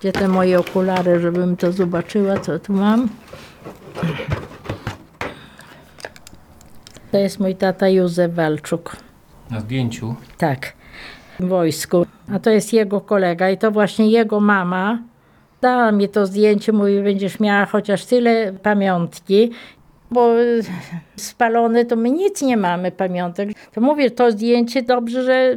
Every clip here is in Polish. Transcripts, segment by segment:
Gdzie te moje okulary, żebym to zobaczyła, co tu mam? To jest mój tata Józef Walczuk. Na zdjęciu. Tak, w wojsku. A to jest jego kolega i to właśnie jego mama dała mi to zdjęcie, mówi, będziesz miała chociaż tyle pamiątki, bo spalone to my nic nie mamy pamiątek. To mówię, to zdjęcie dobrze, że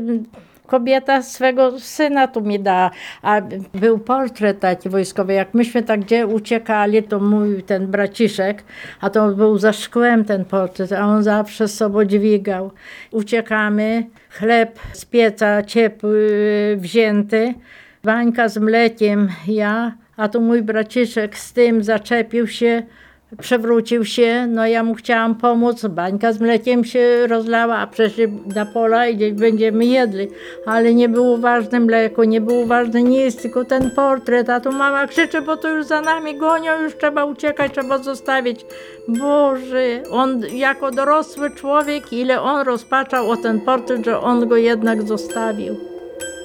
kobieta swego syna tu mi dała, a był portret taki wojskowy, jak myśmy tak gdzie uciekali, to mówił ten braciszek, a to był za szkłem ten portret, a on zawsze sobą dźwigał. Uciekamy, chleb z pieca ciepły, wzięty, bańka z mlekiem, ja, a tu mój braciszek z tym zaczepił się, przewrócił się, no ja mu chciałam pomóc, bańka z mlekiem się rozlała, a przeszli na pola i gdzieś będziemy jedli, ale nie było ważne mleko, nie było ważne nic, tylko ten portret, a tu mama krzyczy, bo to już za nami gonią, już trzeba uciekać, trzeba zostawić. Boże, on jako dorosły człowiek, ile on rozpaczał o ten portret, że on go jednak zostawił.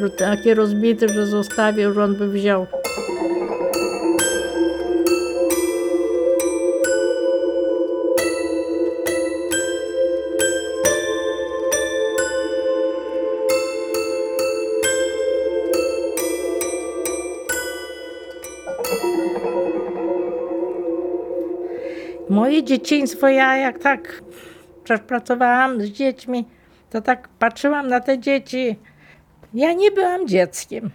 Że taki rozbity, że zostawił, że on by wziął. Moje dzieciństwo, ja jak tak pracowałam z dziećmi, to tak patrzyłam na te dzieci. Ja nie byłam dzieckiem,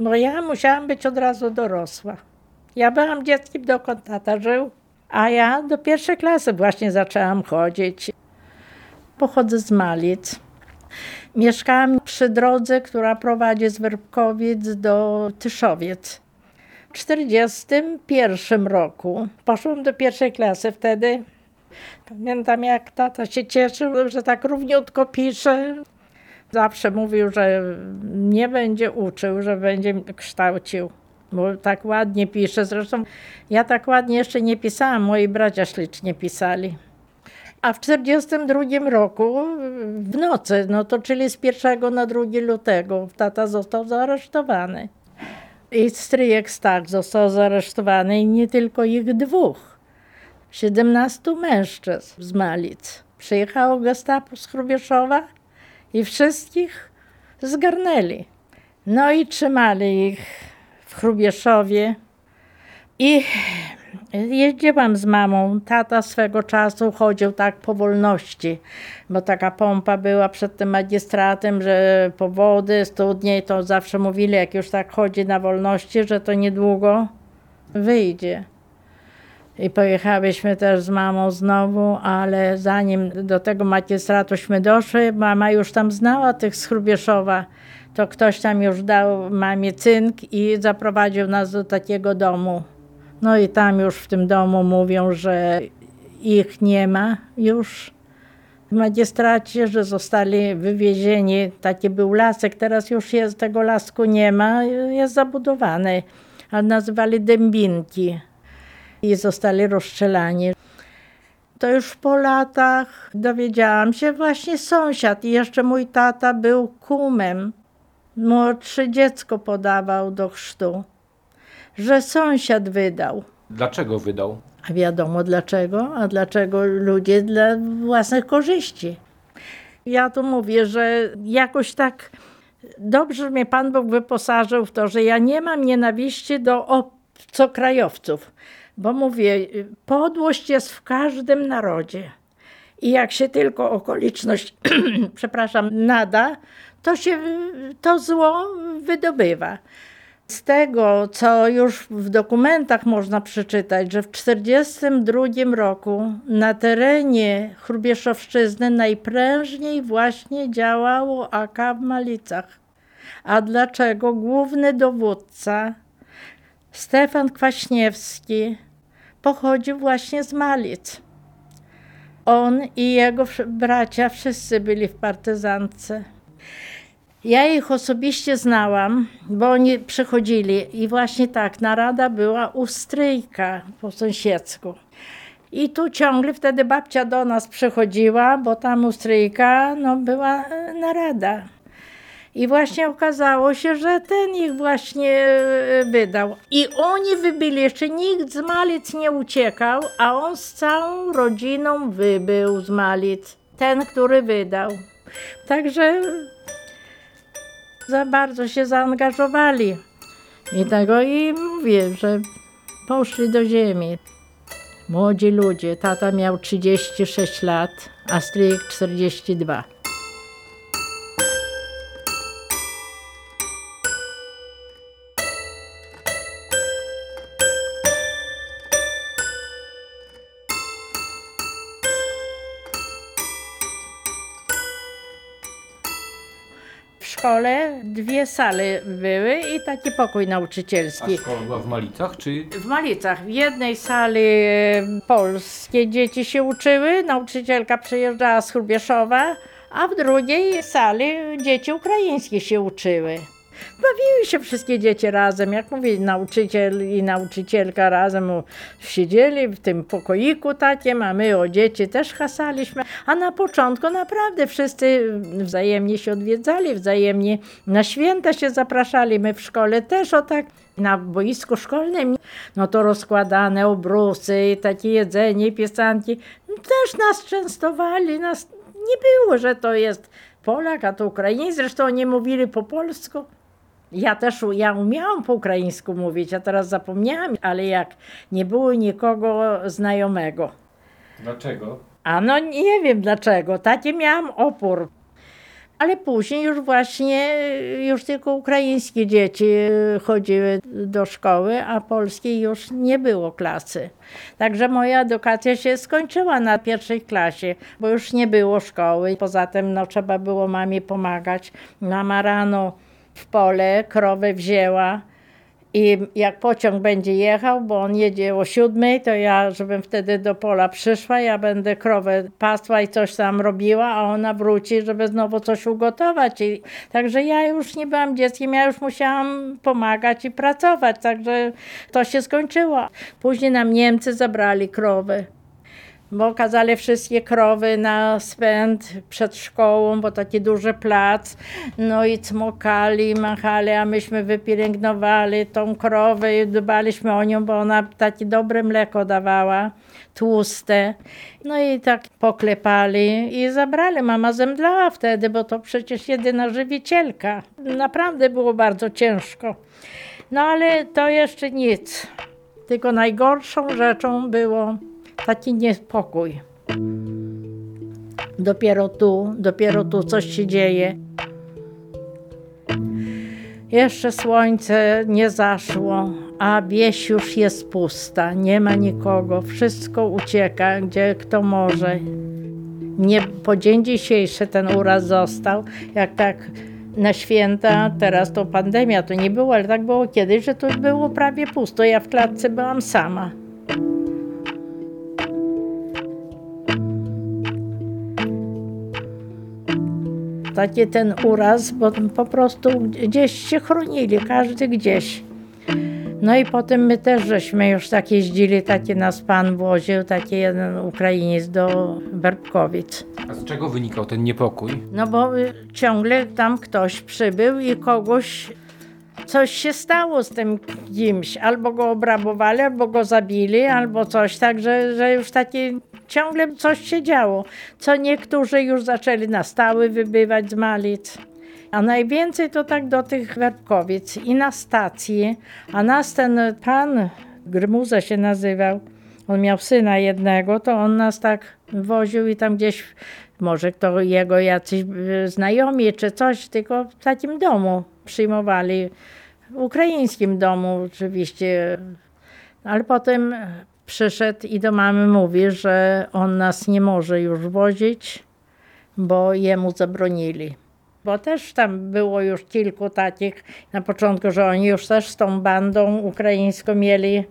bo ja musiałam być od razu dorosła. Ja byłam dzieckiem, dokąd tata żył, a ja do pierwszej klasy właśnie zaczęłam chodzić. Pochodzę z Malic. Mieszkałam przy drodze, która prowadzi z Werbkowic do Tyszowiec. W 1941 roku poszłam do pierwszej klasy wtedy. Pamiętam, jak tata się cieszył, że tak równiutko pisze. Zawsze mówił, że nie będzie uczył, że będzie kształcił, bo tak ładnie pisze. Zresztą ja tak ładnie jeszcze nie pisałam, moi bracia ślicznie pisali. A w 1942 roku w nocy, no to czyli z 1 na 2 lutego, tata został zaaresztowany. I stryjek Stach został zaresztowany i nie tylko ich dwóch. 17 mężczyzn z Malic. Przyjechało gestapo z Chrubieszowa i wszystkich zgarnęli. No i trzymali ich w Chrubieszowie. I jeździłam z mamą. Tata swego czasu chodził tak po wolności, bo taka pompa była przed tym magistratem, że powody, studnie, to zawsze mówili, jak już tak chodzi na wolności, że to niedługo wyjdzie. I pojechałyśmy też z mamą znowu, ale zanim do tego magistratuśmy doszły, mama już tam znała tych z Chrubieszowa, to ktoś tam już dał mamie cynk i zaprowadził nas do takiego domu. No i tam już w tym domu mówią, że ich nie ma już w magistracie, że zostali wywiezieni. Taki był lasek, teraz już jest, tego lasku nie ma, jest zabudowany, a nazywali dębinki i zostali rozstrzelani. To już po latach dowiedziałam się, właśnie sąsiad i jeszcze mój tata był kumem. Młodsze dziecko podawał do chrztu, że sąsiad wydał. Dlaczego wydał? A wiadomo dlaczego? A dlaczego ludzie dla własnych korzyści? Ja tu mówię, że jakoś tak dobrze mnie Pan Bóg wyposażył w to, że ja nie mam nienawiści do obcokrajowców. Bo mówię, podłość jest w każdym narodzie. I jak się tylko okoliczność, przepraszam, nada, to się to zło wydobywa. Z tego, co już w dokumentach można przeczytać, że w 1942 roku na terenie Chrubieszowszczyzny najprężniej właśnie działało AK w Malicach. A dlaczego główny dowódca Stefan Kwaśniewski pochodził właśnie z Malic. On i jego bracia wszyscy byli w partyzance. Ja ich osobiście znałam, bo oni przychodzili i właśnie tak, narada była u stryjka po sąsiedzku. I tu ciągle wtedy babcia do nas przychodziła, bo tam u stryjka no, była narada. I właśnie okazało się, że ten ich właśnie e, wydał. I oni wybyli, jeszcze nikt z Malic nie uciekał, a on z całą rodziną wybył z Malic. Ten, który wydał. Także za bardzo się zaangażowali. I tego i mówię, że poszli do ziemi. Młodzi ludzie. Tata miał 36 lat, a stryjek 42. szkole dwie sale były i taki pokój A nauczycielski. szkoła była w Malicach, czy... W Malicach w jednej sali polskie dzieci się uczyły, nauczycielka przyjeżdżała z Hrubieszowa, a w drugiej sali dzieci ukraińskie się uczyły. Bawiły się wszystkie dzieci razem, jak mówię, nauczyciel i nauczycielka razem siedzieli w tym pokoiku takim, a my o dzieci też hasaliśmy. A na początku naprawdę wszyscy wzajemnie się odwiedzali, wzajemnie na święta się zapraszali. My w szkole też o tak na boisku szkolnym, no to rozkładane obrusy, takie jedzenie, piesanki. Też nas częstowali, nas nie było, że to jest Polak, a to Ukraińcy, zresztą oni mówili po polsku. Ja też ja umiałam po ukraińsku mówić, a teraz zapomniałam, ale jak nie było nikogo znajomego. Dlaczego? A no nie wiem dlaczego, taki miałam opór. Ale później już właśnie, już tylko ukraińskie dzieci chodziły do szkoły, a polskiej już nie było klasy. Także moja edukacja się skończyła na pierwszej klasie, bo już nie było szkoły. Poza tym no, trzeba było mamie pomagać. Mama rano w pole krowę wzięła, i jak pociąg będzie jechał, bo on jedzie o siódmej, to ja, żebym wtedy do pola przyszła, ja będę krowę pasła i coś tam robiła, a ona wróci, żeby znowu coś ugotować. I, także ja już nie byłam dzieckiem, ja już musiałam pomagać i pracować, także to się skończyło. Później nam Niemcy zabrali krowy bo kazali wszystkie krowy na spęd przed szkołą, bo taki duży plac, no i cmokali, machali, a myśmy wypielęgnowali tą krowę i dbaliśmy o nią, bo ona takie dobre mleko dawała, tłuste. No i tak poklepali i zabrali. Mama zemdlała wtedy, bo to przecież jedyna żywicielka. Naprawdę było bardzo ciężko. No ale to jeszcze nic. Tylko najgorszą rzeczą było taki niespokój. Dopiero tu, dopiero tu coś się dzieje. Jeszcze słońce nie zaszło, a wieś już jest pusta, nie ma nikogo, wszystko ucieka, gdzie kto może. Nie po dzień dzisiejszy ten uraz został, jak tak na święta, teraz to pandemia, to nie było, ale tak było kiedyś, że tu było prawie pusto. Ja w klatce byłam sama. Taki ten uraz, bo po prostu gdzieś się chronili, każdy gdzieś. No i potem my też żeśmy już tak jeździli, taki nas pan woził, taki jeden Ukrainiec do Berbkowic. A z czego wynikał ten niepokój? No bo y, ciągle tam ktoś przybył i kogoś coś się stało z tym kimś. Albo go obrabowali, albo go zabili, albo coś. Także że już takie ciągle coś się działo. Co niektórzy już zaczęli na stałe wybywać z Malic. A najwięcej to tak do tych Werbkowic i na stacji. A nas ten pan, Grymuza się nazywał, on miał syna jednego, to on nas tak woził i tam gdzieś, może to jego jacyś y, znajomi czy coś, tylko w takim domu przyjmowali. W ukraińskim domu oczywiście. Ale potem przyszedł i do mamy mówi, że on nas nie może już wozić, bo jemu zabronili. Bo też tam było już kilku takich na początku, że oni już też z tą bandą ukraińską mieli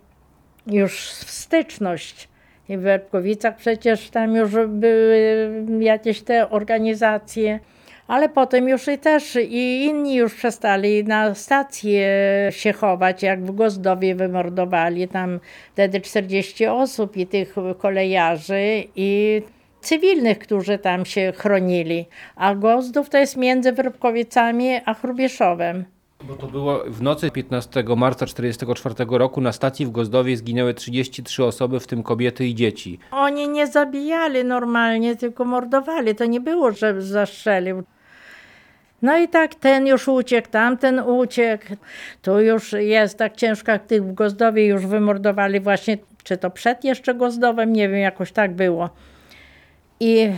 już styczność. I w Werbkowicach przecież tam już były jakieś te organizacje, ale potem już i też i inni już przestali na stację się chować, jak w Gozdowie wymordowali tam wtedy 40 osób i tych kolejarzy i cywilnych, którzy tam się chronili. A Gozdów to jest między Wróbkowicami a Chrubieszowem. Bo to było w nocy 15 marca 1944 roku na stacji w Gozdowie zginęły 33 osoby, w tym kobiety i dzieci. Oni nie zabijali normalnie, tylko mordowali. To nie było, że zastrzelił. No i tak ten już uciekł, tamten uciekł. Tu już jest tak ciężko, jak tych w Gozdowie już wymordowali właśnie, czy to przed jeszcze Gozdowem, nie wiem, jakoś tak było. I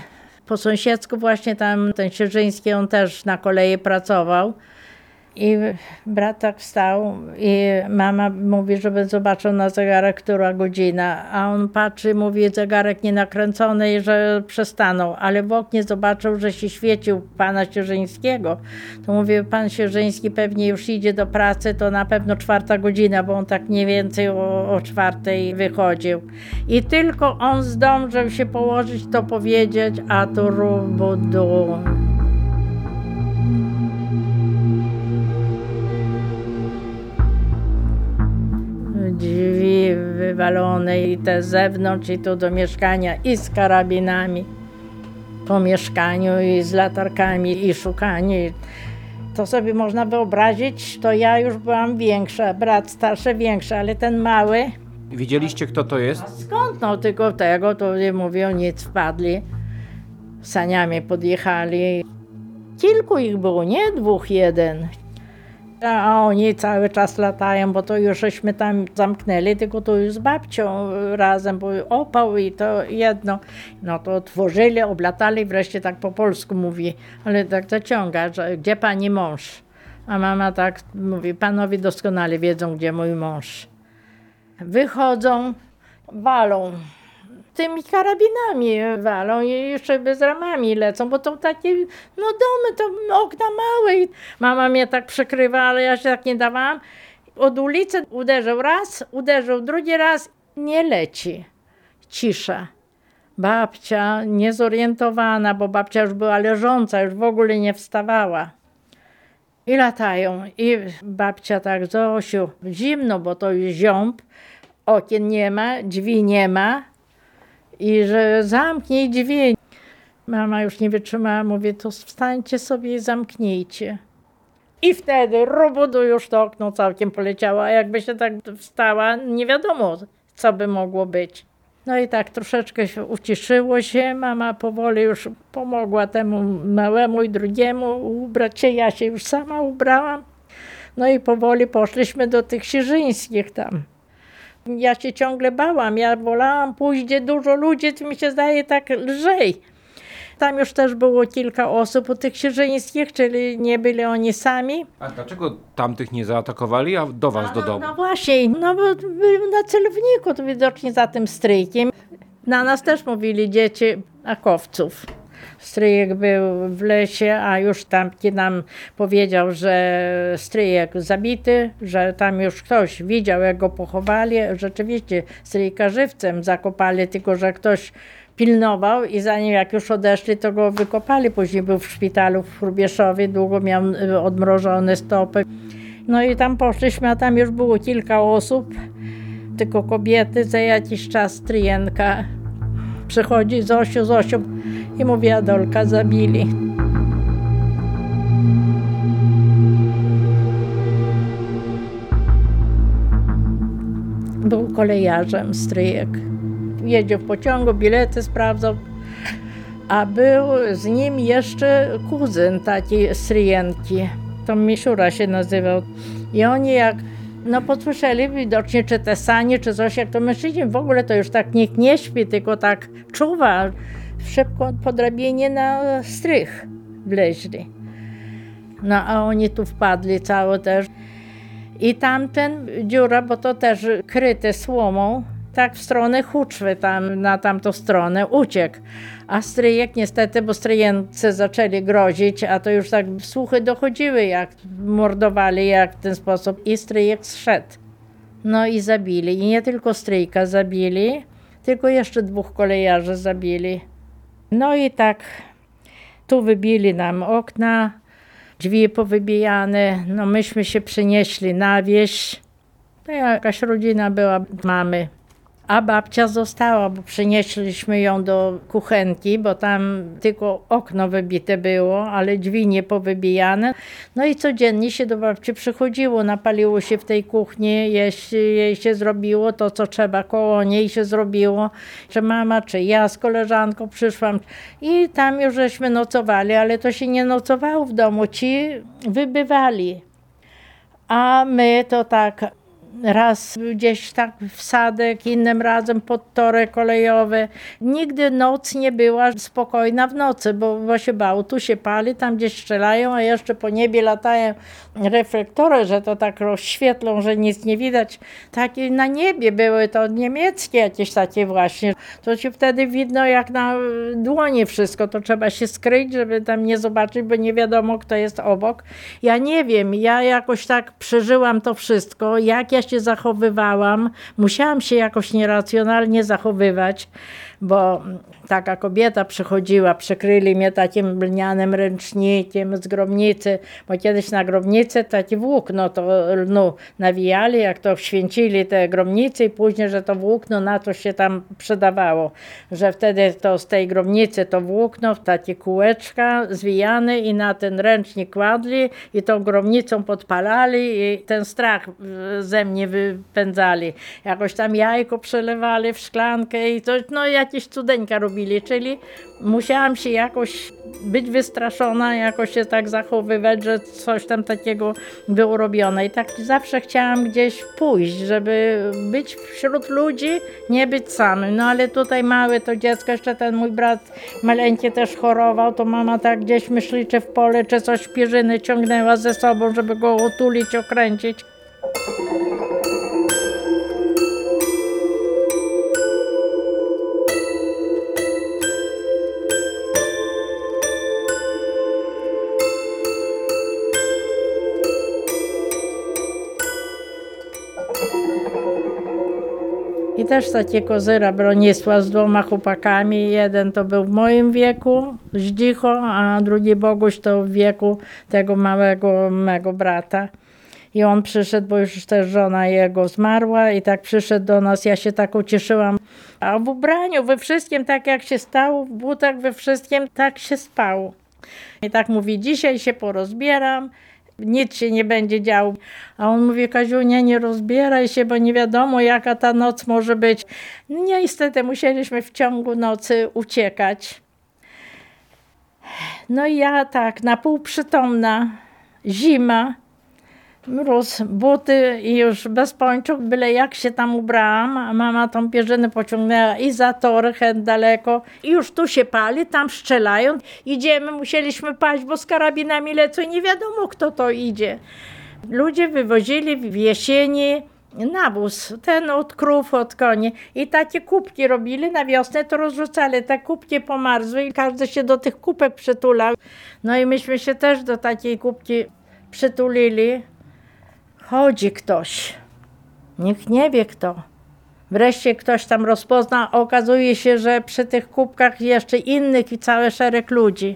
po sąsiedzku właśnie tam ten Sierzyński, on też na kolei pracował. I brat tak wstał i mama mówi, żeby zobaczył na zegarek, która godzina. A on patrzy, mówi, zegarek nie nakręcony i że przestanął. Ale w oknie zobaczył, że się świecił pana Sierzyńskiego. To mówi, pan Sierzyński pewnie już idzie do pracy, to na pewno czwarta godzina, bo on tak mniej więcej o, o czwartej wychodził. I tylko on zdążył się położyć, to powiedzieć, a tu rubudu. drzwi wywalone i te z zewnątrz i tu do mieszkania i z karabinami po mieszkaniu i z latarkami i szukanie. To sobie można wyobrazić, to ja już byłam większa, brat starszy większy, ale ten mały, Wiedzieliście, kto to jest? skąd no tylko tego, to nie mówią, nic wpadli, saniami podjechali. Kilku ich było, nie dwóch, jeden. A oni cały czas latają, bo to już żeśmy tam zamknęli, tylko to już z babcią razem, bo opał i to jedno. No to otworzyli, oblatali, wreszcie tak po polsku mówi, ale tak zaciąga, że gdzie pani mąż? A mama tak mówi, panowie doskonale wiedzą, gdzie mój mąż. Wychodzą, walą. Tymi karabinami walą i jeszcze bez ramami lecą, bo to takie, no domy, to okna małe. I mama mnie tak przykrywa, ale ja się tak nie dawałam. Od ulicy uderzył raz, uderzył drugi raz, nie leci. Cisza. Babcia niezorientowana, bo babcia już była leżąca, już w ogóle nie wstawała. I latają. I babcia tak, Zosiu, zimno, bo to jest ziąb, okien nie ma, drzwi nie ma i że zamknij drzwi. Mama już nie wytrzymała, mówię, to wstańcie sobie i zamknijcie. I wtedy rubudu już to okno całkiem poleciało, a jakby się tak wstała, nie wiadomo, co by mogło być. No i tak troszeczkę się uciszyło się, mama powoli już pomogła temu małemu i drugiemu ubrać się, ja się już sama ubrałam. No i powoli poszliśmy do tych sierzyńskich tam. Ja się ciągle bałam, ja wolałam pójść, gdzie dużo ludzi, to mi się zdaje tak lżej. Tam już też było kilka osób tych sierzyńskich, czyli nie byli oni sami. A dlaczego tamtych nie zaatakowali, a do was do no, domu? no właśnie, no bo był na celowniku, to widocznie za tym stryjkiem. Na nas też mówili dzieci akowców. Stryjek był w lesie, a już tam nam powiedział, że stryjek zabity, że tam już ktoś widział, jak go pochowali. Rzeczywiście stryjka żywcem zakopali, tylko że ktoś pilnował i zanim jak już odeszli, to go wykopali. Później był w szpitalu w Chrubieszowie, długo miał y, odmrożone stopy. No i tam poszliśmy, a tam już było kilka osób, tylko kobiety, za jakiś czas stryjenka przychodzi, Zosiu, Zosiu i mówi, Adolka zabili. Był kolejarzem stryjek. Jedzie w pociągu, bilety sprawdzał, a był z nim jeszcze kuzyn taki stryjenki. To Misiura się nazywał. I oni jak no posłyszeli widocznie, czy te sanie, czy coś, jak to mężczyźni w ogóle to już tak nikt nie śpi, tylko tak czuwa. Szybko po drabinie na strych wleźli. No a oni tu wpadli cało też. I tamten dziura, bo to też kryte słomą, tak w stronę Huczwy, tam na tamtą stronę, uciekł. A stryjek niestety, bo stryjence zaczęli grozić, a to już tak słuchy dochodziły, jak mordowali, jak w ten sposób. I stryjek zszedł. No i zabili. I nie tylko stryjka zabili, tylko jeszcze dwóch kolejarzy zabili. No i tak tu wybili nam okna, drzwi powybijane. No myśmy się przenieśli na wieś. To jakaś rodzina była mamy. A babcia została, bo przynieśliśmy ją do kuchenki, bo tam tylko okno wybite było, ale drzwi nie powybijane. No i codziennie się do babci przychodziło, napaliło się w tej kuchni, jeść, jej się zrobiło to, co trzeba koło niej się zrobiło. Czy mama, czy ja z koleżanką przyszłam i tam już żeśmy nocowali, ale to się nie nocowało w domu, ci wybywali. A my to tak raz gdzieś tak w sadek, innym razem pod tory kolejowe. Nigdy noc nie była spokojna w nocy, bo, bo się bało. Tu się pali, tam gdzieś strzelają, a jeszcze po niebie latają reflektory, że to tak rozświetlą, że nic nie widać. Takie na niebie były to niemieckie jakieś takie właśnie. To się wtedy widno jak na dłonie wszystko. To trzeba się skryć, żeby tam nie zobaczyć, bo nie wiadomo kto jest obok. Ja nie wiem, ja jakoś tak przeżyłam to wszystko, jak ja się zachowywałam. Musiałam się jakoś nieracjonalnie zachowywać, bo taka kobieta przychodziła, przykryli mnie takim lnianym ręcznikiem z grobnicy, bo kiedyś na grobnicy takie włókno to lnu nawijali, jak to święcili te grobnice i później, że to włókno na to się tam przydawało, że wtedy to z tej grobnicy to włókno w takie kółeczka zwijane i na ten ręcznik kładli i tą grobnicą podpalali i ten strach ze mnie wypędzali. Jakoś tam jajko przelewali w szklankę i to, no jakieś cudeńka robili, czyli musiałam się jakoś być wystraszona, jakoś się tak zachowywać, że coś tam takiego było robione. I tak zawsze chciałam gdzieś pójść, żeby być wśród ludzi, nie być samym. No ale tutaj małe to dziecko, jeszcze ten mój brat maleńki też chorował, to mama tak gdzieś myśli, czy w pole, czy coś pierzyny ciągnęła ze sobą, żeby go otulić, okręcić. I też takie kozyra Bronisław z dwoma chłopakami. Jeden to był w moim wieku, Zdzicho, a drugi Boguś to w wieku tego małego mego brata. I on przyszedł, bo już też żona jego zmarła i tak przyszedł do nas. Ja się tak ucieszyłam. A w ubraniu, we wszystkim, tak jak się stało, w butach, we wszystkim, tak się spało. I tak mówi, dzisiaj się porozbieram, nic się nie będzie działo. A on mówi, Kaziunia, nie rozbieraj się, bo nie wiadomo, jaka ta noc może być. No Niestety musieliśmy w ciągu nocy uciekać. No i ja tak, na pół przytomna, zima, mróz, buty i już bez pończuk, byle jak się tam ubrałam, mama tą pierzynę pociągnęła i za tory, chęt daleko. I już tu się pali, tam strzelają. Idziemy, musieliśmy paść, bo z karabinami lecą i nie wiadomo, kto to idzie. Ludzie wywozili w jesieni nawóz, ten od krów, od koni. I takie kubki robili na wiosnę, to rozrzucali. Te kubki pomarzły i każdy się do tych kubek przytulał. No i myśmy się też do takiej kubki przytulili. Chodzi ktoś. Nikt nie wie kto. Wreszcie ktoś tam rozpozna, okazuje się, że przy tych kubkach jeszcze innych i cały szereg ludzi.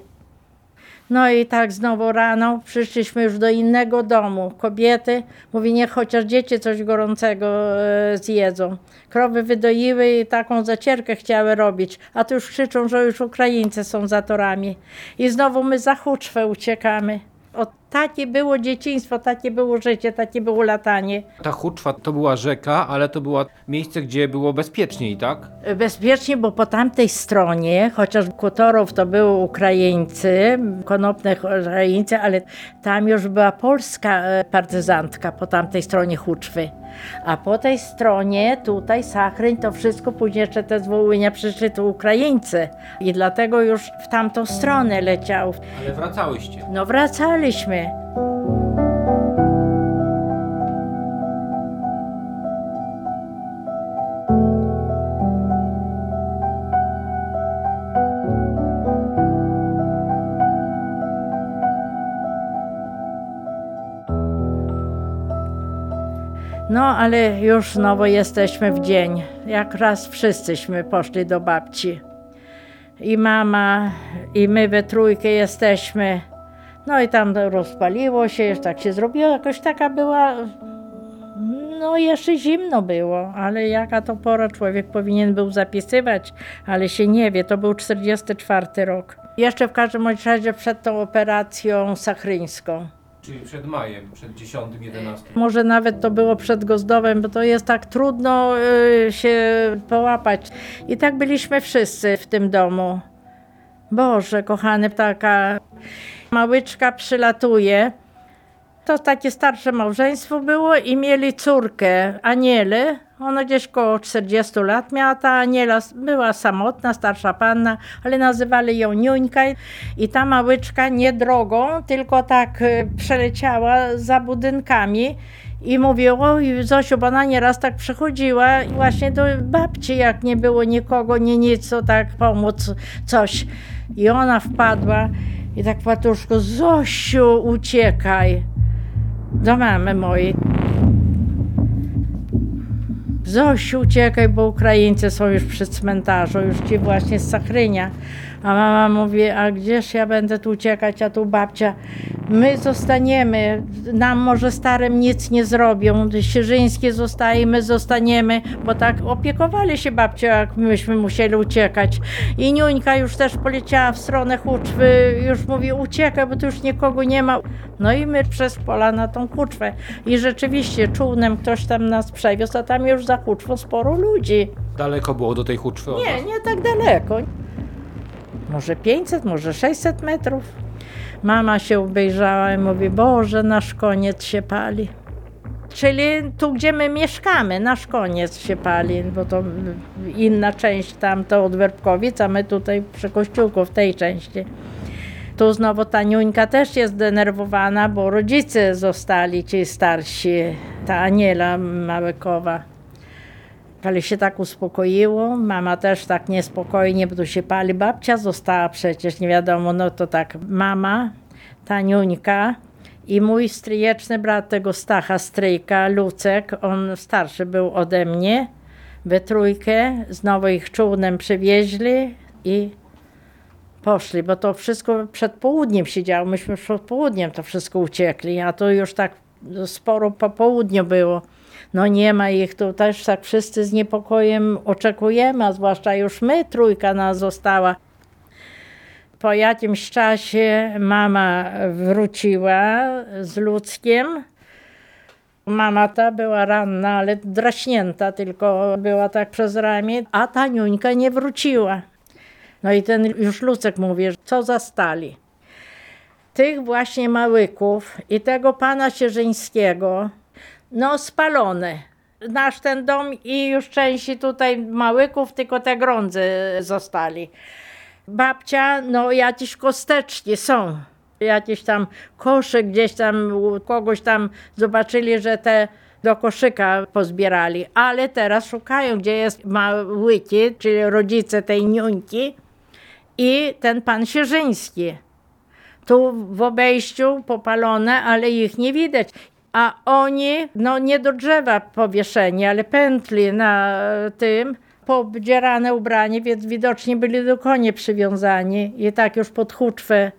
No i tak znowu rano przyszliśmy już do innego domu. Kobiety, mówi, niech chociaż dzieci coś gorącego e, zjedzą. Krowy wydoiły i taką zacierkę chciały robić, a tu już krzyczą, że już Ukraińcy są za torami. I znowu my za Huczwę uciekamy. O, takie było dzieciństwo, takie było życie, takie było latanie. Ta Huczwa to była rzeka, ale to było miejsce, gdzie było bezpieczniej, tak? Bezpiecznie, bo po tamtej stronie, chociaż Kutorów to były Ukraińcy, konopne Ukraińcy, ale tam już była polska e, partyzantka po tamtej stronie Huczwy. A po tej stronie, tutaj Sachryń, to wszystko później jeszcze te z Wołynia przyszli tu Ukraińcy. I dlatego już w tamtą stronę leciał. Ale wracałyście. No wracaliśmy. No, ale już znowu jesteśmy w dzień. Jak raz wszyscyśmy poszli do babci. I mama, i my we trójkę jesteśmy. No i tam rozpaliło się, już tak się zrobiło, jakoś taka była No jeszcze zimno było, ale jaka to pora człowiek powinien był zapisywać, ale się nie wie, to był 44 rok. Jeszcze w każdym razie przed tą operacją sachryńską. Czyli przed majem, przed 10-11. Może nawet to było przed Gozdowem, bo to jest tak trudno y, się połapać. I tak byliśmy wszyscy w tym domu. Boże, kochany, taka małyczka przylatuje. To takie starsze małżeństwo było i mieli córkę, Anielę. Ona gdzieś koło 40 lat miała ta Aniela. Była samotna, starsza panna, ale nazywali ją Niuńka. I ta małyczka nie drogą, tylko tak y, przeleciała za budynkami. I mówi, oj Zosiu, bo ona nieraz tak przychodziła i właśnie do babci, jak nie było nikogo, nie nic, to tak pomóc coś. I ona wpadła i tak patuszko, Zosiu, uciekaj do mamy mojej. Zosiu, uciekaj, bo Ukraińcy są już przy cmentarzu, już ci właśnie z Sachrynia. A mama mówi, a gdzież ja będę tu uciekać, a tu babcia. My zostaniemy, nam może starym nic nie zrobią, Sierzyńskie zostaje, my zostaniemy, bo tak opiekowali się babcią, jak myśmy musieli uciekać. I Niuńka już też poleciała w stronę Huczwy, już mówi, uciekaj, bo tu już nikogo nie ma. No i my przez pola na tą Huczwę. I rzeczywiście czółnem ktoś tam nas przewiózł, a tam już za Huczwą sporo ludzi. Daleko było do tej huczwy Nie, nie tak daleko. Może 500, może 600 metrów. Mama się obejrzała i mówi, Boże, nasz koniec się pali. Czyli tu, gdzie my mieszkamy, nasz koniec się pali, bo to inna część tam to od Werbkowic, a my tutaj przy kościółku w tej części. Tu znowu ta Niuńka też jest zdenerwowana, bo rodzice zostali ci starsi, ta Aniela Małykowa. Ale się tak uspokoiło, mama też tak niespokojnie, bo tu się pali. Babcia została przecież, nie wiadomo, no to tak mama, Taniuńka i mój stryjeczny brat tego Stacha, stryjka, Lucek, on starszy był ode mnie, we trójkę, znowu ich czółnem przywieźli i poszli, bo to wszystko przed południem się działo, myśmy przed południem to wszystko uciekli, a to już tak sporo po południu było. No nie ma ich tu też tak wszyscy z niepokojem oczekujemy, a zwłaszcza już my, trójka nas została. Po jakimś czasie mama wróciła z ludzkiem. Mama ta była ranna, ale draśnięta, tylko była tak przez ramię, a ta niuńka nie wróciła. No i ten już Lucek mówi, co zastali. Tych właśnie małyków i tego pana Sierzyńskiego, no spalone. Nasz ten dom i już części tutaj małyków, tylko te grądzy zostali. Babcia, no jakieś kosteczki są. Jakieś tam kosze gdzieś tam kogoś tam zobaczyli, że te do koszyka pozbierali. Ale teraz szukają, gdzie jest małyki, czyli rodzice tej niuńki i ten pan Sierzyński. Tu w obejściu popalone, ale ich nie widać. A oni, no nie do drzewa powieszeni, ale pętli na tym, poobdzierane ubranie, więc widocznie byli do konie przywiązani i tak już pod huczwę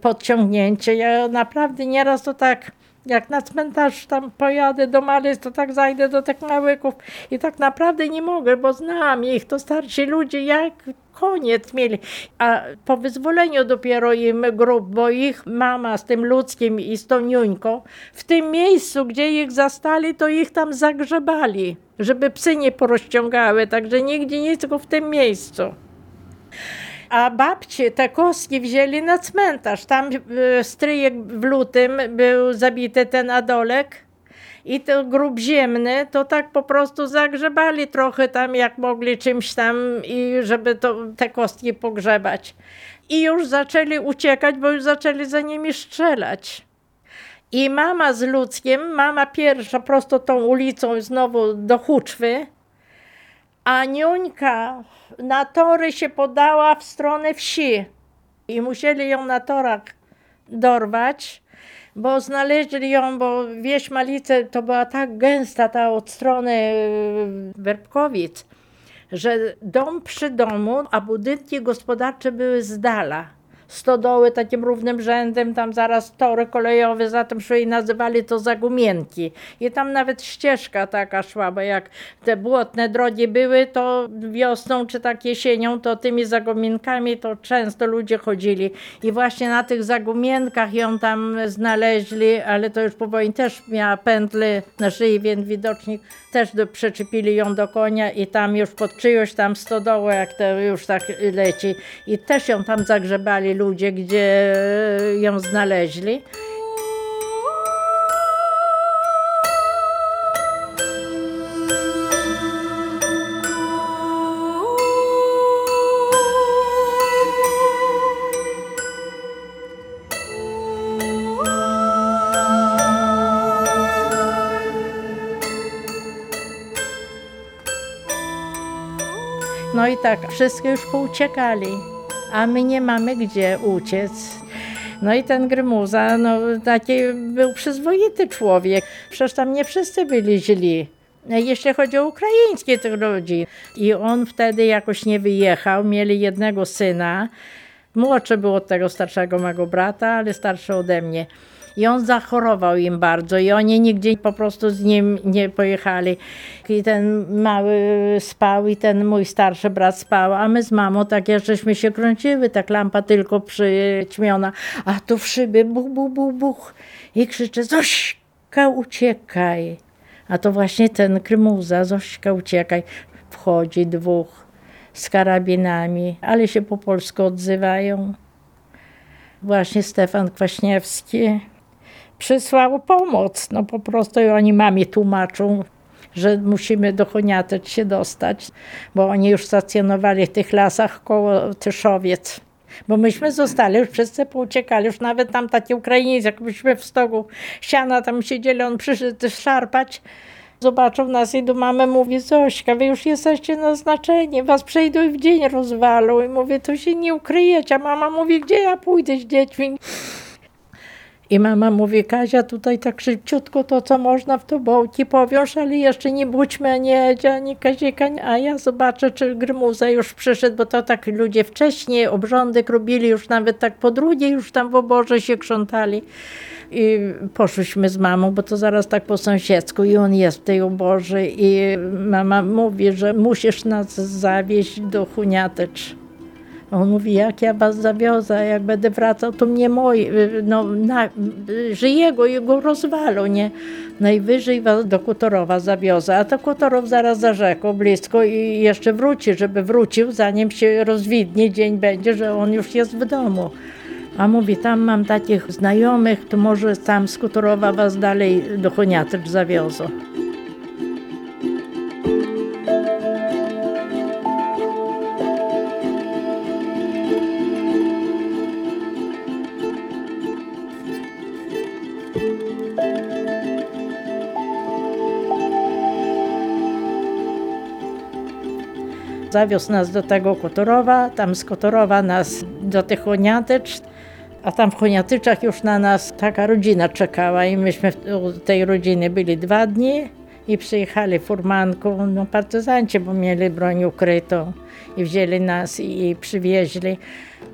podciągnięcie. Ja naprawdę nieraz to tak, jak na cmentarz tam pojadę do Marys, to tak zajdę do tych małyków i tak naprawdę nie mogę, bo znam ich, to starsi ludzie, jak koniec mieli. A po wyzwoleniu dopiero im grup, bo ich mama z tym ludzkim i z tą niuńką, w tym miejscu, gdzie ich zastali, to ich tam zagrzebali, żeby psy nie porozciągały, także nigdzie nie, tylko w tym miejscu. A babcie te kostki wzięli na cmentarz. Tam e, stryjek w lutym był zabity ten Adolek i to grób ziemny, to tak po prostu zagrzebali trochę tam, jak mogli czymś tam, i żeby to, te kostki pogrzebać. I już zaczęli uciekać, bo już zaczęli za nimi strzelać. I mama z Luckiem, mama pierwsza prosto tą ulicą znowu do Huczwy, a Niuńka na tory się podała w stronę wsi i musieli ją na torach dorwać, bo znaleźli ją, bo wieś Malice to była tak gęsta ta od strony y, Werbkowic, że dom przy domu, a budynki gospodarcze były z dala. Stodoły takim równym rzędem, tam zaraz tory kolejowe za tym szły i nazywali to zagumienki. I tam nawet ścieżka taka szła, bo jak te błotne drogi były, to wiosną czy tak jesienią, to tymi zagumienkami to często ludzie chodzili. I właśnie na tych zagumienkach ją tam znaleźli, ale to już po wojnie też miała pętle na szyi, więc widocznie też do, przyczepili ją do konia i tam już pod czyjąś tam stodołę, jak to już tak leci. I też ją tam zagrzebali ludzie, gdzie ją znaleźli. No i tak, wszystkie już pouciekali, a my nie mamy gdzie uciec. No i ten Grymuza, no taki był przyzwoity człowiek. Przecież tam nie wszyscy byli źli. Jeśli chodzi o ukraińskich tych ludzi. I on wtedy jakoś nie wyjechał. Mieli jednego syna. Młodszy był od tego starszego mego brata, ale starszy ode mnie. I on zachorował im bardzo i oni nigdzie po prostu z nim nie pojechali. I ten mały spał i ten mój starszy brat spał, a my z mamą tak żeśmy się kręciły, tak lampa tylko przyćmiona, a tu w szyby buch, buch, buch, buch i krzyczy Zośka uciekaj. A to właśnie ten Krymuza, Zośka uciekaj. Wchodzi dwóch z karabinami, ale się po polsku odzywają. Właśnie Stefan Kwaśniewski przysłał pomoc. No po prostu i oni mamie tłumaczą, że musimy do Choniatycz się dostać, bo oni już stacjonowali w tych lasach koło Tyszowiec. Bo myśmy zostali, już wszyscy pouciekali, już nawet tam taki Ukrainiec, jak myśmy w stogu siana tam siedzieli, on przyszedł szarpać, zobaczył nas i do mamy mówi, Zośka, wy już jesteście naznaczeni, was przejdą i w dzień rozwalą. I mówię, to się nie ukryjecie. A mama mówi, gdzie ja pójdę z dziećmi? I mama mówi, Kazia, tutaj tak szybciutko to, co można w tobołki powiąż, ale jeszcze nie budźmy ani Edzia, ani Kazika, a ja zobaczę, czy Grymuza już przyszedł, bo to tak ludzie wcześniej obrządek robili, już nawet tak po drugiej, już tam w oborze się krzątali. I poszłyśmy z mamą, bo to zaraz tak po sąsiedzku i on jest w tej oborze i mama mówi, że musisz nas zawieźć do Huniatycz. On mówi, jak ja was zawiozę, jak będę wracał, to mnie moi, no, na, żyje go i go rozwalą, nie? Najwyżej was do Kutorowa zawiozę, a to Kutorow zaraz za rzeką, blisko i jeszcze wróci, żeby wrócił, zanim się rozwidnie, dzień będzie, że on już jest w domu. A mówi, tam mam takich znajomych, to może tam z Kutorowa was dalej do Choniatycz zawiozą. Zawiózł nas do tego Kotorowa, tam z Kotorowa nas do tych Choniatycz, a tam w Choniatyczach już na nas taka rodzina czekała i myśmy u tej rodziny byli dwa dni i przyjechali furmanką, no partyzanci, bo mieli broń ukrytą i wzięli nas i, i przywieźli.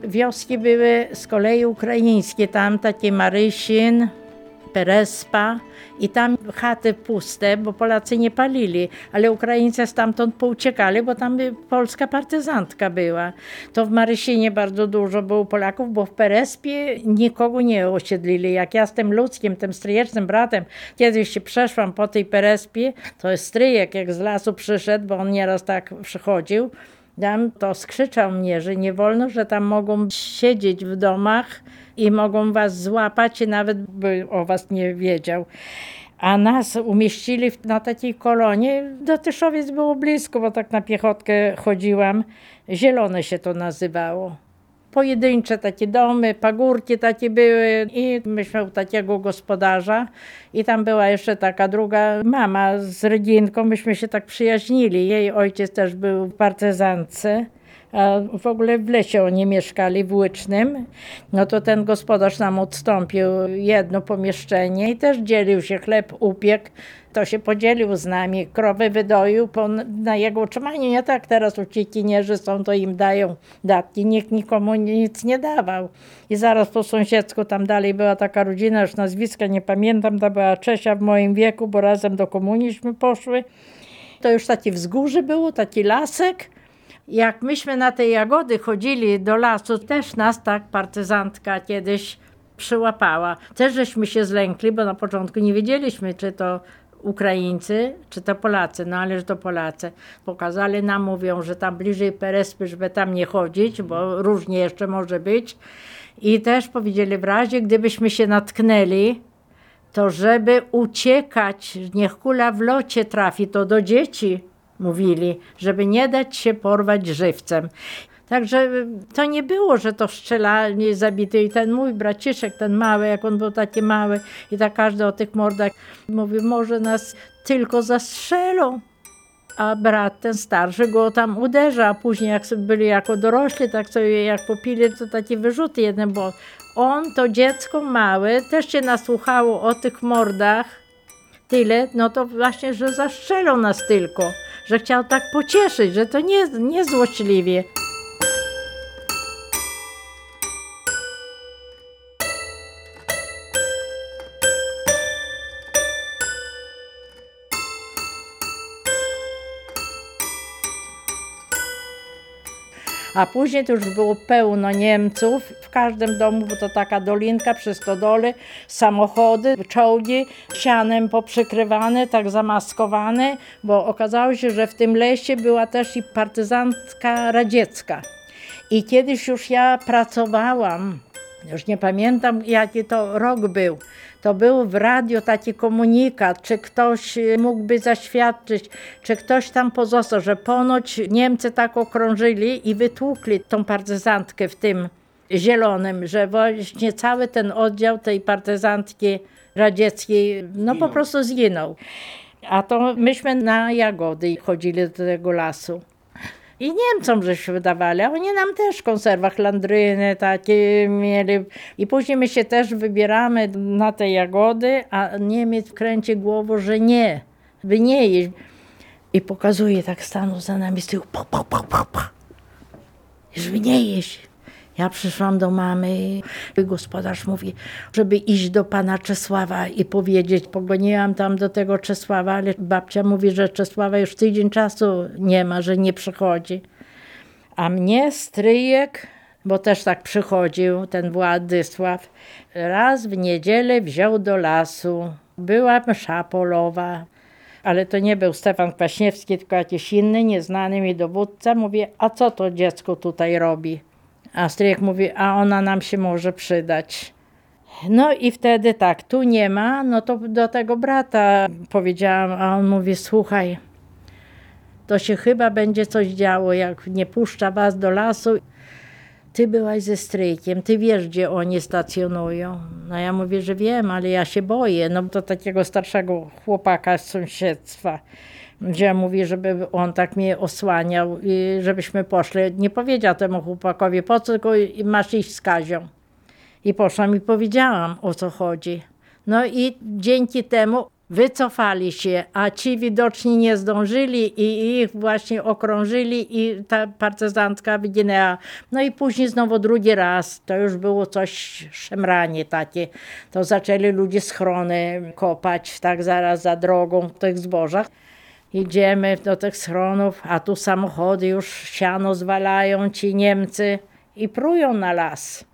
Wioski były z kolei ukraińskie, tam takie Marysin, Perespa i tam chaty puste, bo Polacy nie palili, ale Ukraińcy stamtąd pouciekali, bo tam polska partyzantka była. To w Marysinie bardzo dużo było Polaków, bo w Perespie nikogo nie osiedlili. Jak ja z tym ludzkim, tym stryjecznym bratem kiedyś się przeszłam po tej Perespie, to jest stryjek jak z lasu przyszedł, bo on nieraz tak przychodził, tam to skrzyczał mnie, że nie wolno, że tam mogą siedzieć w domach i mogą was złapać i nawet by o was nie wiedział. A nas umieścili na takiej kolonie. Do Tyszowiec było blisko, bo tak na piechotkę chodziłam. Zielone się to nazywało. Pojedyncze takie domy, pagórki takie były i myśmy u takiego gospodarza. I tam była jeszcze taka druga mama z Reginką, myśmy się tak przyjaźnili. Jej ojciec też był w partyzance A w ogóle w lesie oni mieszkali, w Łycznym. No to ten gospodarz nam odstąpił jedno pomieszczenie i też dzielił się chleb, upiekł. To się podzielił z nami, krowy wydoił po, na jego utrzymanie. Nie tak teraz uciekinierzy są, to im dają datki. Nikt nikomu nic nie dawał. I zaraz po sąsiedzku tam dalej była taka rodzina, już nazwiska nie pamiętam, to była Czesia w moim wieku, bo razem do komunizmu poszły. To już taki wzgórze było, taki lasek. Jak myśmy na te jagody chodzili do lasu, też nas tak partyzantka kiedyś przyłapała. Też żeśmy się zlękli, bo na początku nie wiedzieliśmy, czy to Ukraińcy, czy to Polacy, no ale że to Polacy. Pokazali nam, mówią, że tam bliżej Perespy, żeby tam nie chodzić, bo różnie jeszcze może być. I też powiedzieli, w razie gdybyśmy się natknęli, to żeby uciekać, niech kula w locie trafi, to do dzieci mówili, żeby nie dać się porwać żywcem. Także y, to nie było, że to strzelanie zabity. I ten mój braciszek, ten mały, jak on był taki mały, i tak każdy o tych mordach mówi, może nas tylko zastrzelą. A brat ten starszy go tam uderza, a później jak byli jako dorośli, tak sobie jak popili, to takie wyrzuty jedne, bo on to dziecko małe też się nasłuchało o tych mordach tyle, no to właśnie, że zastrzelą nas tylko, że chciał tak pocieszyć, że to nie, nie złośliwie. A później to już było pełno Niemców w każdym domu, bo to taka dolinka przy stodole, samochody, czołgi sianem poprzykrywane, tak zamaskowane, bo okazało się, że w tym lesie była też i partyzantka radziecka. I kiedyś już ja pracowałam, już nie pamiętam jaki to rok był. To był w radio taki komunikat, czy ktoś y, mógłby zaświadczyć, czy ktoś tam pozostał, że ponoć Niemcy tak okrążyli i wytłukli tą partyzantkę w tym zielonym, że właśnie cały ten oddział tej partyzantki radzieckiej, no po prostu zginął. A to myśmy na jagody chodzili do tego lasu. I Niemcom żeśmy wydawali, a oni nam też w konserwach landryny takie mieli. I później my się też wybieramy na te jagody, a Niemiec kręci głową, że nie, by nie jeść. I pokazuje tak stanął za nami z tyłu, pa, pa, pa, pa, pa. żeby nie jeść. Ja przyszłam do mamy gospodarz mówi, żeby iść do pana Czesława i powiedzieć. Pogoniłam tam do tego Czesława, ale babcia mówi, że Czesława już tydzień czasu nie ma, że nie przychodzi. A mnie stryjek, bo też tak przychodził ten Władysław, raz w niedzielę wziął do lasu. Była msza polowa, ale to nie był Stefan Kwaśniewski, tylko jakiś inny, nieznany mi dowódca. Mówię, a co to dziecko tutaj robi? A stryjek mówi, a ona nam się może przydać. No i wtedy tak, tu nie ma, no to do tego brata powiedziałam, a on mówi, słuchaj, to się chyba będzie coś działo, jak nie puszcza was do lasu. Ty byłaś ze stryjkiem, ty wiesz, gdzie oni stacjonują. No ja mówię, że wiem, ale ja się boję. No to takiego starszego chłopaka z sąsiedztwa, gdzie mówi, żeby on tak mnie osłaniał i żebyśmy poszli. Nie powiedział temu chłopakowi, po co masz iść z Kazią. I poszłam i powiedziałam, o co chodzi. No i dzięki temu wycofali się, a ci widoczni nie zdążyli i ich właśnie okrążyli i ta partyzantka wyginęła. No i później znowu drugi raz, to już było coś szemranie takie. To zaczęli ludzie schrony kopać tak zaraz za drogą w tych zbożach. Idziemy do tych schronów, a tu samochody już siano zwalają ci Niemcy i prują na las.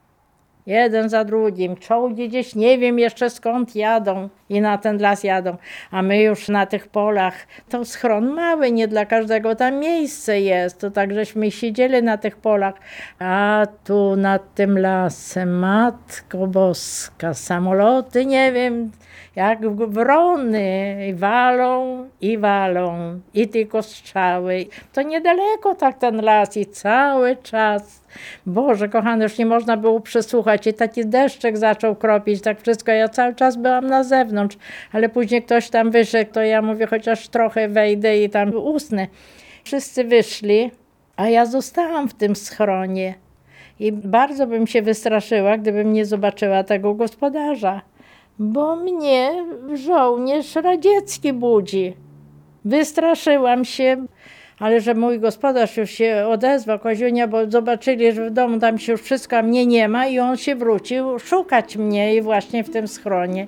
Jeden za drugim, czołgi gdzieś nie wiem jeszcze skąd jadą i na ten las jadą, a my już na tych polach, to schron mały, nie dla każdego tam miejsce jest, to tak żeśmy siedzieli na tych polach, a tu nad tym lasem, Matko Boska, samoloty, nie wiem, jak wrony, walą i walą, i tylko strzały. To niedaleko tak ten las i cały czas. Boże, kochany, już nie można było przesłuchać i taki deszczek zaczął kropić, tak wszystko. Ja cały czas byłam na zewnątrz, ale później ktoś tam wyszedł, to ja mówię, chociaż trochę wejdę i tam usnę. Wszyscy wyszli, A ja zostałam w tym schronie. I bardzo bym się wystraszyła, gdybym nie zobaczyła tego gospodarza, bo mnie żołnierz radziecki budzi. Wystraszyłam się, ale że mój gospodarz już się odezwał, Koziunia, bo zobaczyli, że w domu tam się już wszystko, a mnie nie ma i on się wrócił szukać mnie i właśnie w tym schronie.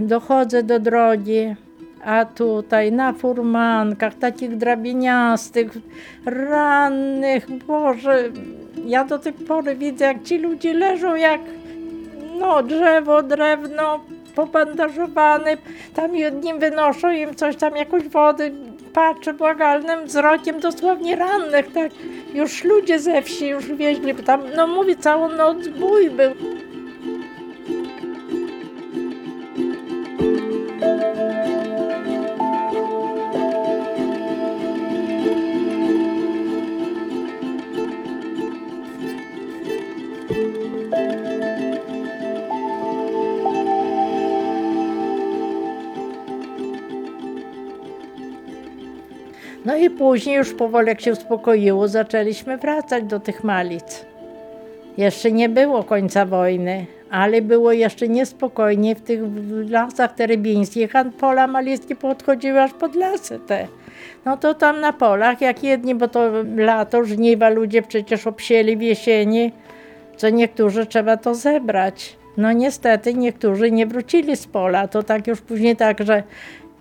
Dochodzę do drogi, a tutaj na furmankach, takich drabiniastych, rannych, Boże, ja do tej pory widzę, jak ci ludzie leżą jak no, drzewo, drewno pobandażowane, tam jednym wynoszą im coś tam, jakąś wodę, patrzę błagalnym wzrokiem, dosłownie rannych, tak, już ludzie ze wsi już wieźli, bo tam, no mówię, całą noc bój był. No i później już powoli jak się uspokoiło, zaczęliśmy wracać do tych Malic. Jeszcze nie było końca wojny, ale było jeszcze niespokojnie w tych lasach terebińskich, a pola malickie podchodziły aż pod lasy te. No to tam na polach, jak jedni, bo to lato, żniwa ludzie przecież obsieli w jesieni, co niektórzy trzeba to zebrać. No niestety niektórzy nie wrócili z pola, to tak już później tak, że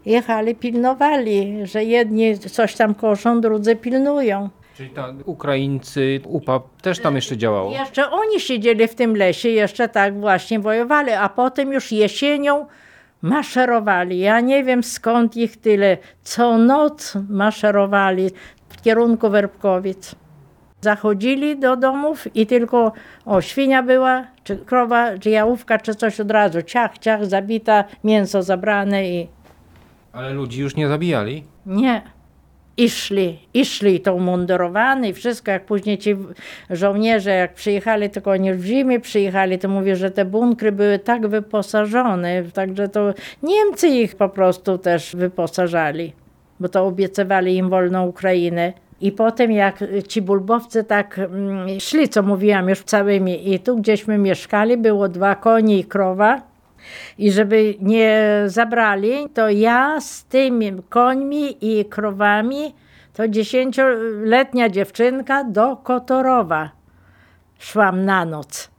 jechali, pilnowali, że jedni coś tam koszą, drudzy pilnują. Czyli ta Ukraińcy, UPA też tam jeszcze działało. Jeszcze oni siedzieli w tym lesie, jeszcze tak właśnie wojowali, a potem już jesienią maszerowali. Ja nie wiem skąd ich tyle. Co noc maszerowali w kierunku Werbkowic. Zachodzili do domów i tylko o świnia była, czy krowa, czy jałówka, czy coś od razu. Ciach, ciach, zabita, mięso zabrane i Ale ludzi już nie zabijali. nie. I szli, i szli to umundurowani i wszystko, jak później ci żołnierze, jak przyjechali, tylko oni w zimie przyjechali, to mówię, że te bunkry były tak wyposażone, także to Niemcy ich po prostu też wyposażali, bo to obiecywali im wolną Ukrainę. I potem jak ci bulbowcy tak mm, szli, co mówiłam już całymi i tu gdzieśmy mieszkali, było dwa konie i krowa, i żeby nie zabrali, to ja z tymi końmi i krowami, to dziesięcioletnia dziewczynka do Kotorowa szłam na noc.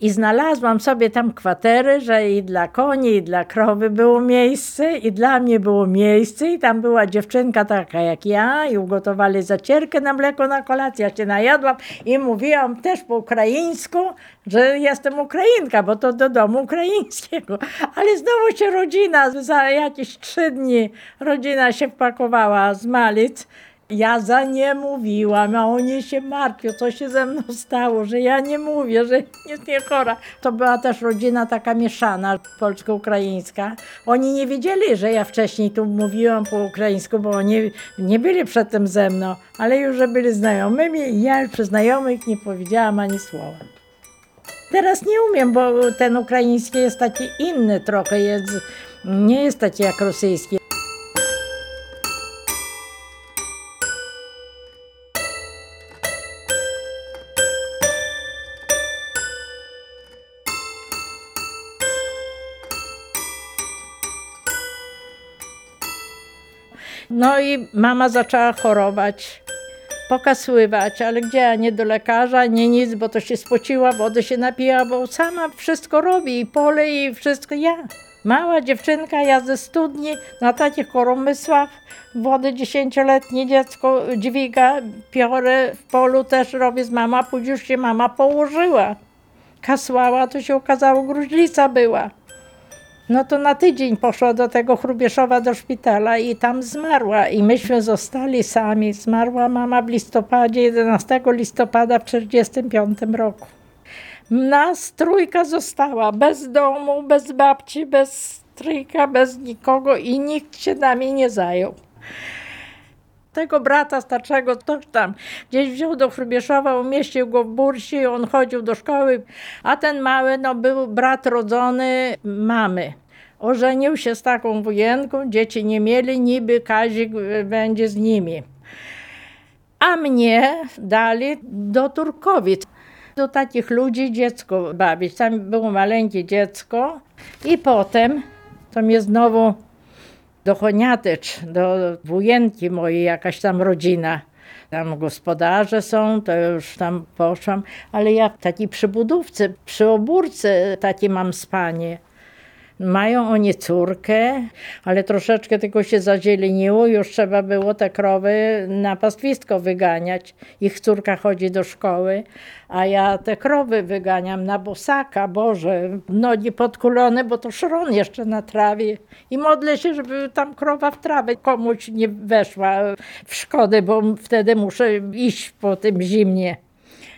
I znalazłam sobie tam kwatery, że i dla koni, i dla krowy było miejsce, i dla mnie było miejsce. I tam była dziewczynka taka jak ja, i ugotowali zacierkę na mleko na kolację. Ja się najadłam i mówiłam też po ukraińsku, że jestem Ukrainka, bo to do domu ukraińskiego. Ale znowu się rodzina, za jakieś trzy dni rodzina się wpakowała z Malic. Ja za nie mówiłam, a oni się martwią, co się ze mną stało, że ja nie mówię, że jest nie chora. To była też rodzina taka mieszana, polsko-ukraińska. Oni nie wiedzieli, że ja wcześniej tu mówiłam po ukraińsku, bo oni nie byli przedtem ze mną, ale już, że byli znajomymi i ja przy znajomych nie powiedziałam ani słowa. Teraz nie umiem, bo ten ukraiński jest taki inny trochę, jest, nie jest taki jak rosyjski. No i mama zaczęła chorować, pokasływać, ale gdzie, nie do lekarza, nie nic, bo to się spociła, wody się napija, bo sama wszystko robi i pole i wszystko ja. Mała dziewczynka, ja ze studni na takich koromysłach, wody dziesięcioletnie dziecko dźwiga, piorę w polu też robię z mama, później już się mama położyła. Kasłała, to się okazało, gruźlica była. No to na tydzień poszła do tego Chrubieszowa do szpitala i tam zmarła. I myśmy zostali sami. Zmarła mama w listopadzie, 11 listopada w 1945 roku. Nas trójka została bez domu, bez babci, bez stryjka, bez nikogo i nikt się nami nie zajął. Tego brata starszego ktoś tam gdzieś wziął do Chrubieszowa, umieścił go w bursi, on chodził do szkoły, a ten mały no, był brat rodzony mamy. Ożenił się z taką wujenką, dzieci nie mieli, niby Kazik y, będzie z nimi. A mnie dali do Turkowic. Do takich ludzi dziecko bawić. Tam było maleńkie dziecko i potem to mnie znowu do Choniatycz, do wujenki mojej, jakaś tam rodzina. Tam gospodarze są, to już tam poszłam, ale ja w takiej przybudówce, przy obórce takie mam spanie. Mają oni córkę, ale troszeczkę tylko się zazieleniło, już trzeba było te krowy na pastwisko wyganiać. Ich córka chodzi do szkoły, a ja te krowy wyganiam na bosaka, Boże, nogi podkulone, bo to szron jeszcze na trawie. I modlę się, żeby tam krowa w trawę komuś nie weszła w szkodę, bo wtedy muszę iść po tym zimnie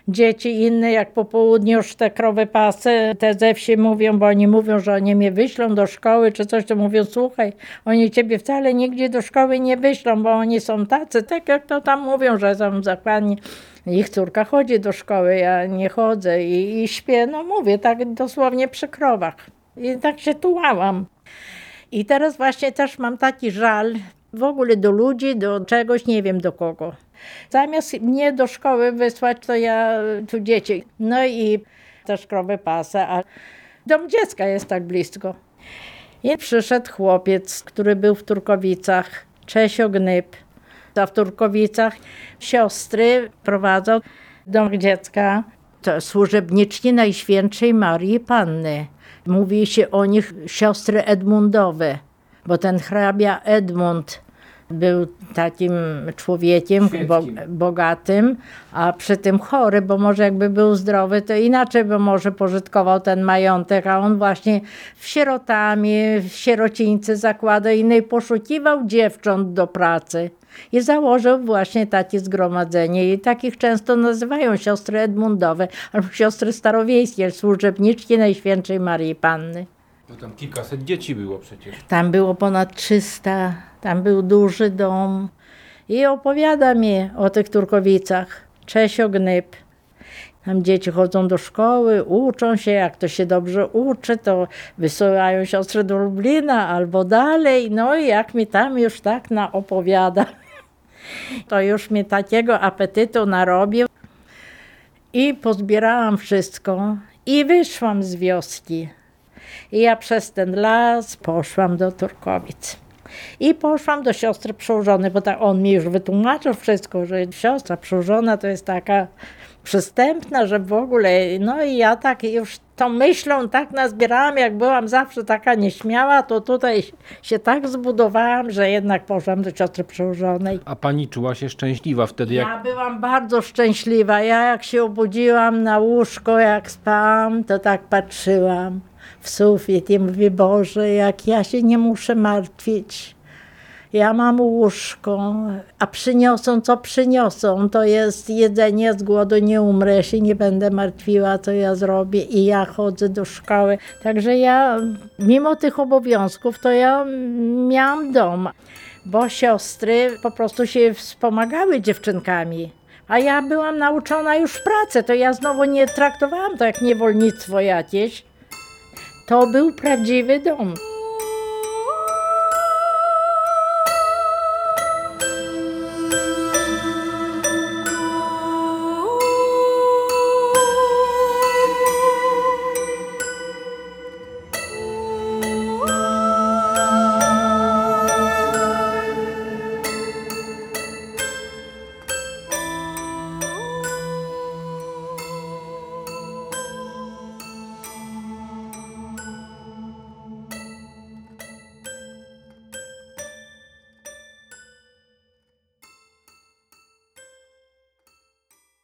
dzieci inne, jak po południu już te krowy pasy, te ze wsi mówią, bo oni mówią, że oni mnie wyślą do szkoły czy coś, to mówią, słuchaj, oni ciebie wcale nigdzie do szkoły nie wyślą, bo oni są tacy, tak jak to tam mówią, że są zakładni. Ich córka chodzi do szkoły, ja nie chodzę i, i śpię, no mówię, tak dosłownie przy krowach. I tak się tułałam. I teraz właśnie też mam taki żal w ogóle do ludzi, do czegoś, nie wiem do kogo. Zamiast mnie do szkoły wysłać, to ja tu dzieci. No i też krowy pasę, a dom dziecka jest tak blisko. I przyszedł chłopiec, który był w Turkowicach, Czesio Gnyb. A w Turkowicach siostry prowadzą dom dziecka. To służebniczki Najświętszej Marii Panny. Mówi się o nich siostry Edmundowe, bo ten hrabia Edmund był takim człowiekiem bo, bogatym, a przy tym chory, bo może jakby był zdrowy, to inaczej by może pożytkował ten majątek, a on właśnie w sierotami, w sierocińcy zakłada i no i poszukiwał dziewcząt do pracy. I założył właśnie takie zgromadzenie i takich często nazywają siostry Edmundowe albo siostry starowiejskie, służebniczki Najświętszej Marii Panny. No tam kilkaset dzieci było przecież. Tam było ponad 300, tam był duży dom. I opowiada mi o tych Turkowicach. Czesio Gnyb. Tam dzieci chodzą do szkoły, uczą się, jak to się dobrze uczy, to wysyłają siostry do Lublina albo dalej. No i jak mi tam już tak naopowiada, to już mi takiego apetytu narobił. I pozbierałam wszystko i wyszłam z wioski. I ja przez ten las poszłam do Turkowic. I poszłam do siostry przełożonej, bo tak on mi już wytłumaczył wszystko, że siostra przełożona to jest taka przystępna, że w ogóle, no i ja tak już tą myślą tak nazbierałam, jak byłam zawsze taka nieśmiała, to tutaj się tak zbudowałam, że jednak poszłam do siostry przełożonej. A pani czuła się szczęśliwa wtedy, jak Ja byłam bardzo szczęśliwa. Ja jak się obudziłam na łóżko, jak spałam, to tak patrzyłam w sufit i mówię, Boże, jak ja się nie muszę martwić. Ja mam łóżko, a przyniosą, co przyniosą, to jest jedzenie, z głodu nie umrę, się nie będę martwiła, co ja zrobię i ja chodzę do szkoły. Także ja, mimo tych obowiązków, to ja miałam dom, bo siostry po prostu się wspomagały dziewczynkami. A ja byłam nauczona już w pracy, to ja znowu nie traktowałam to jak niewolnictwo jakieś. To był prawdziwy dom.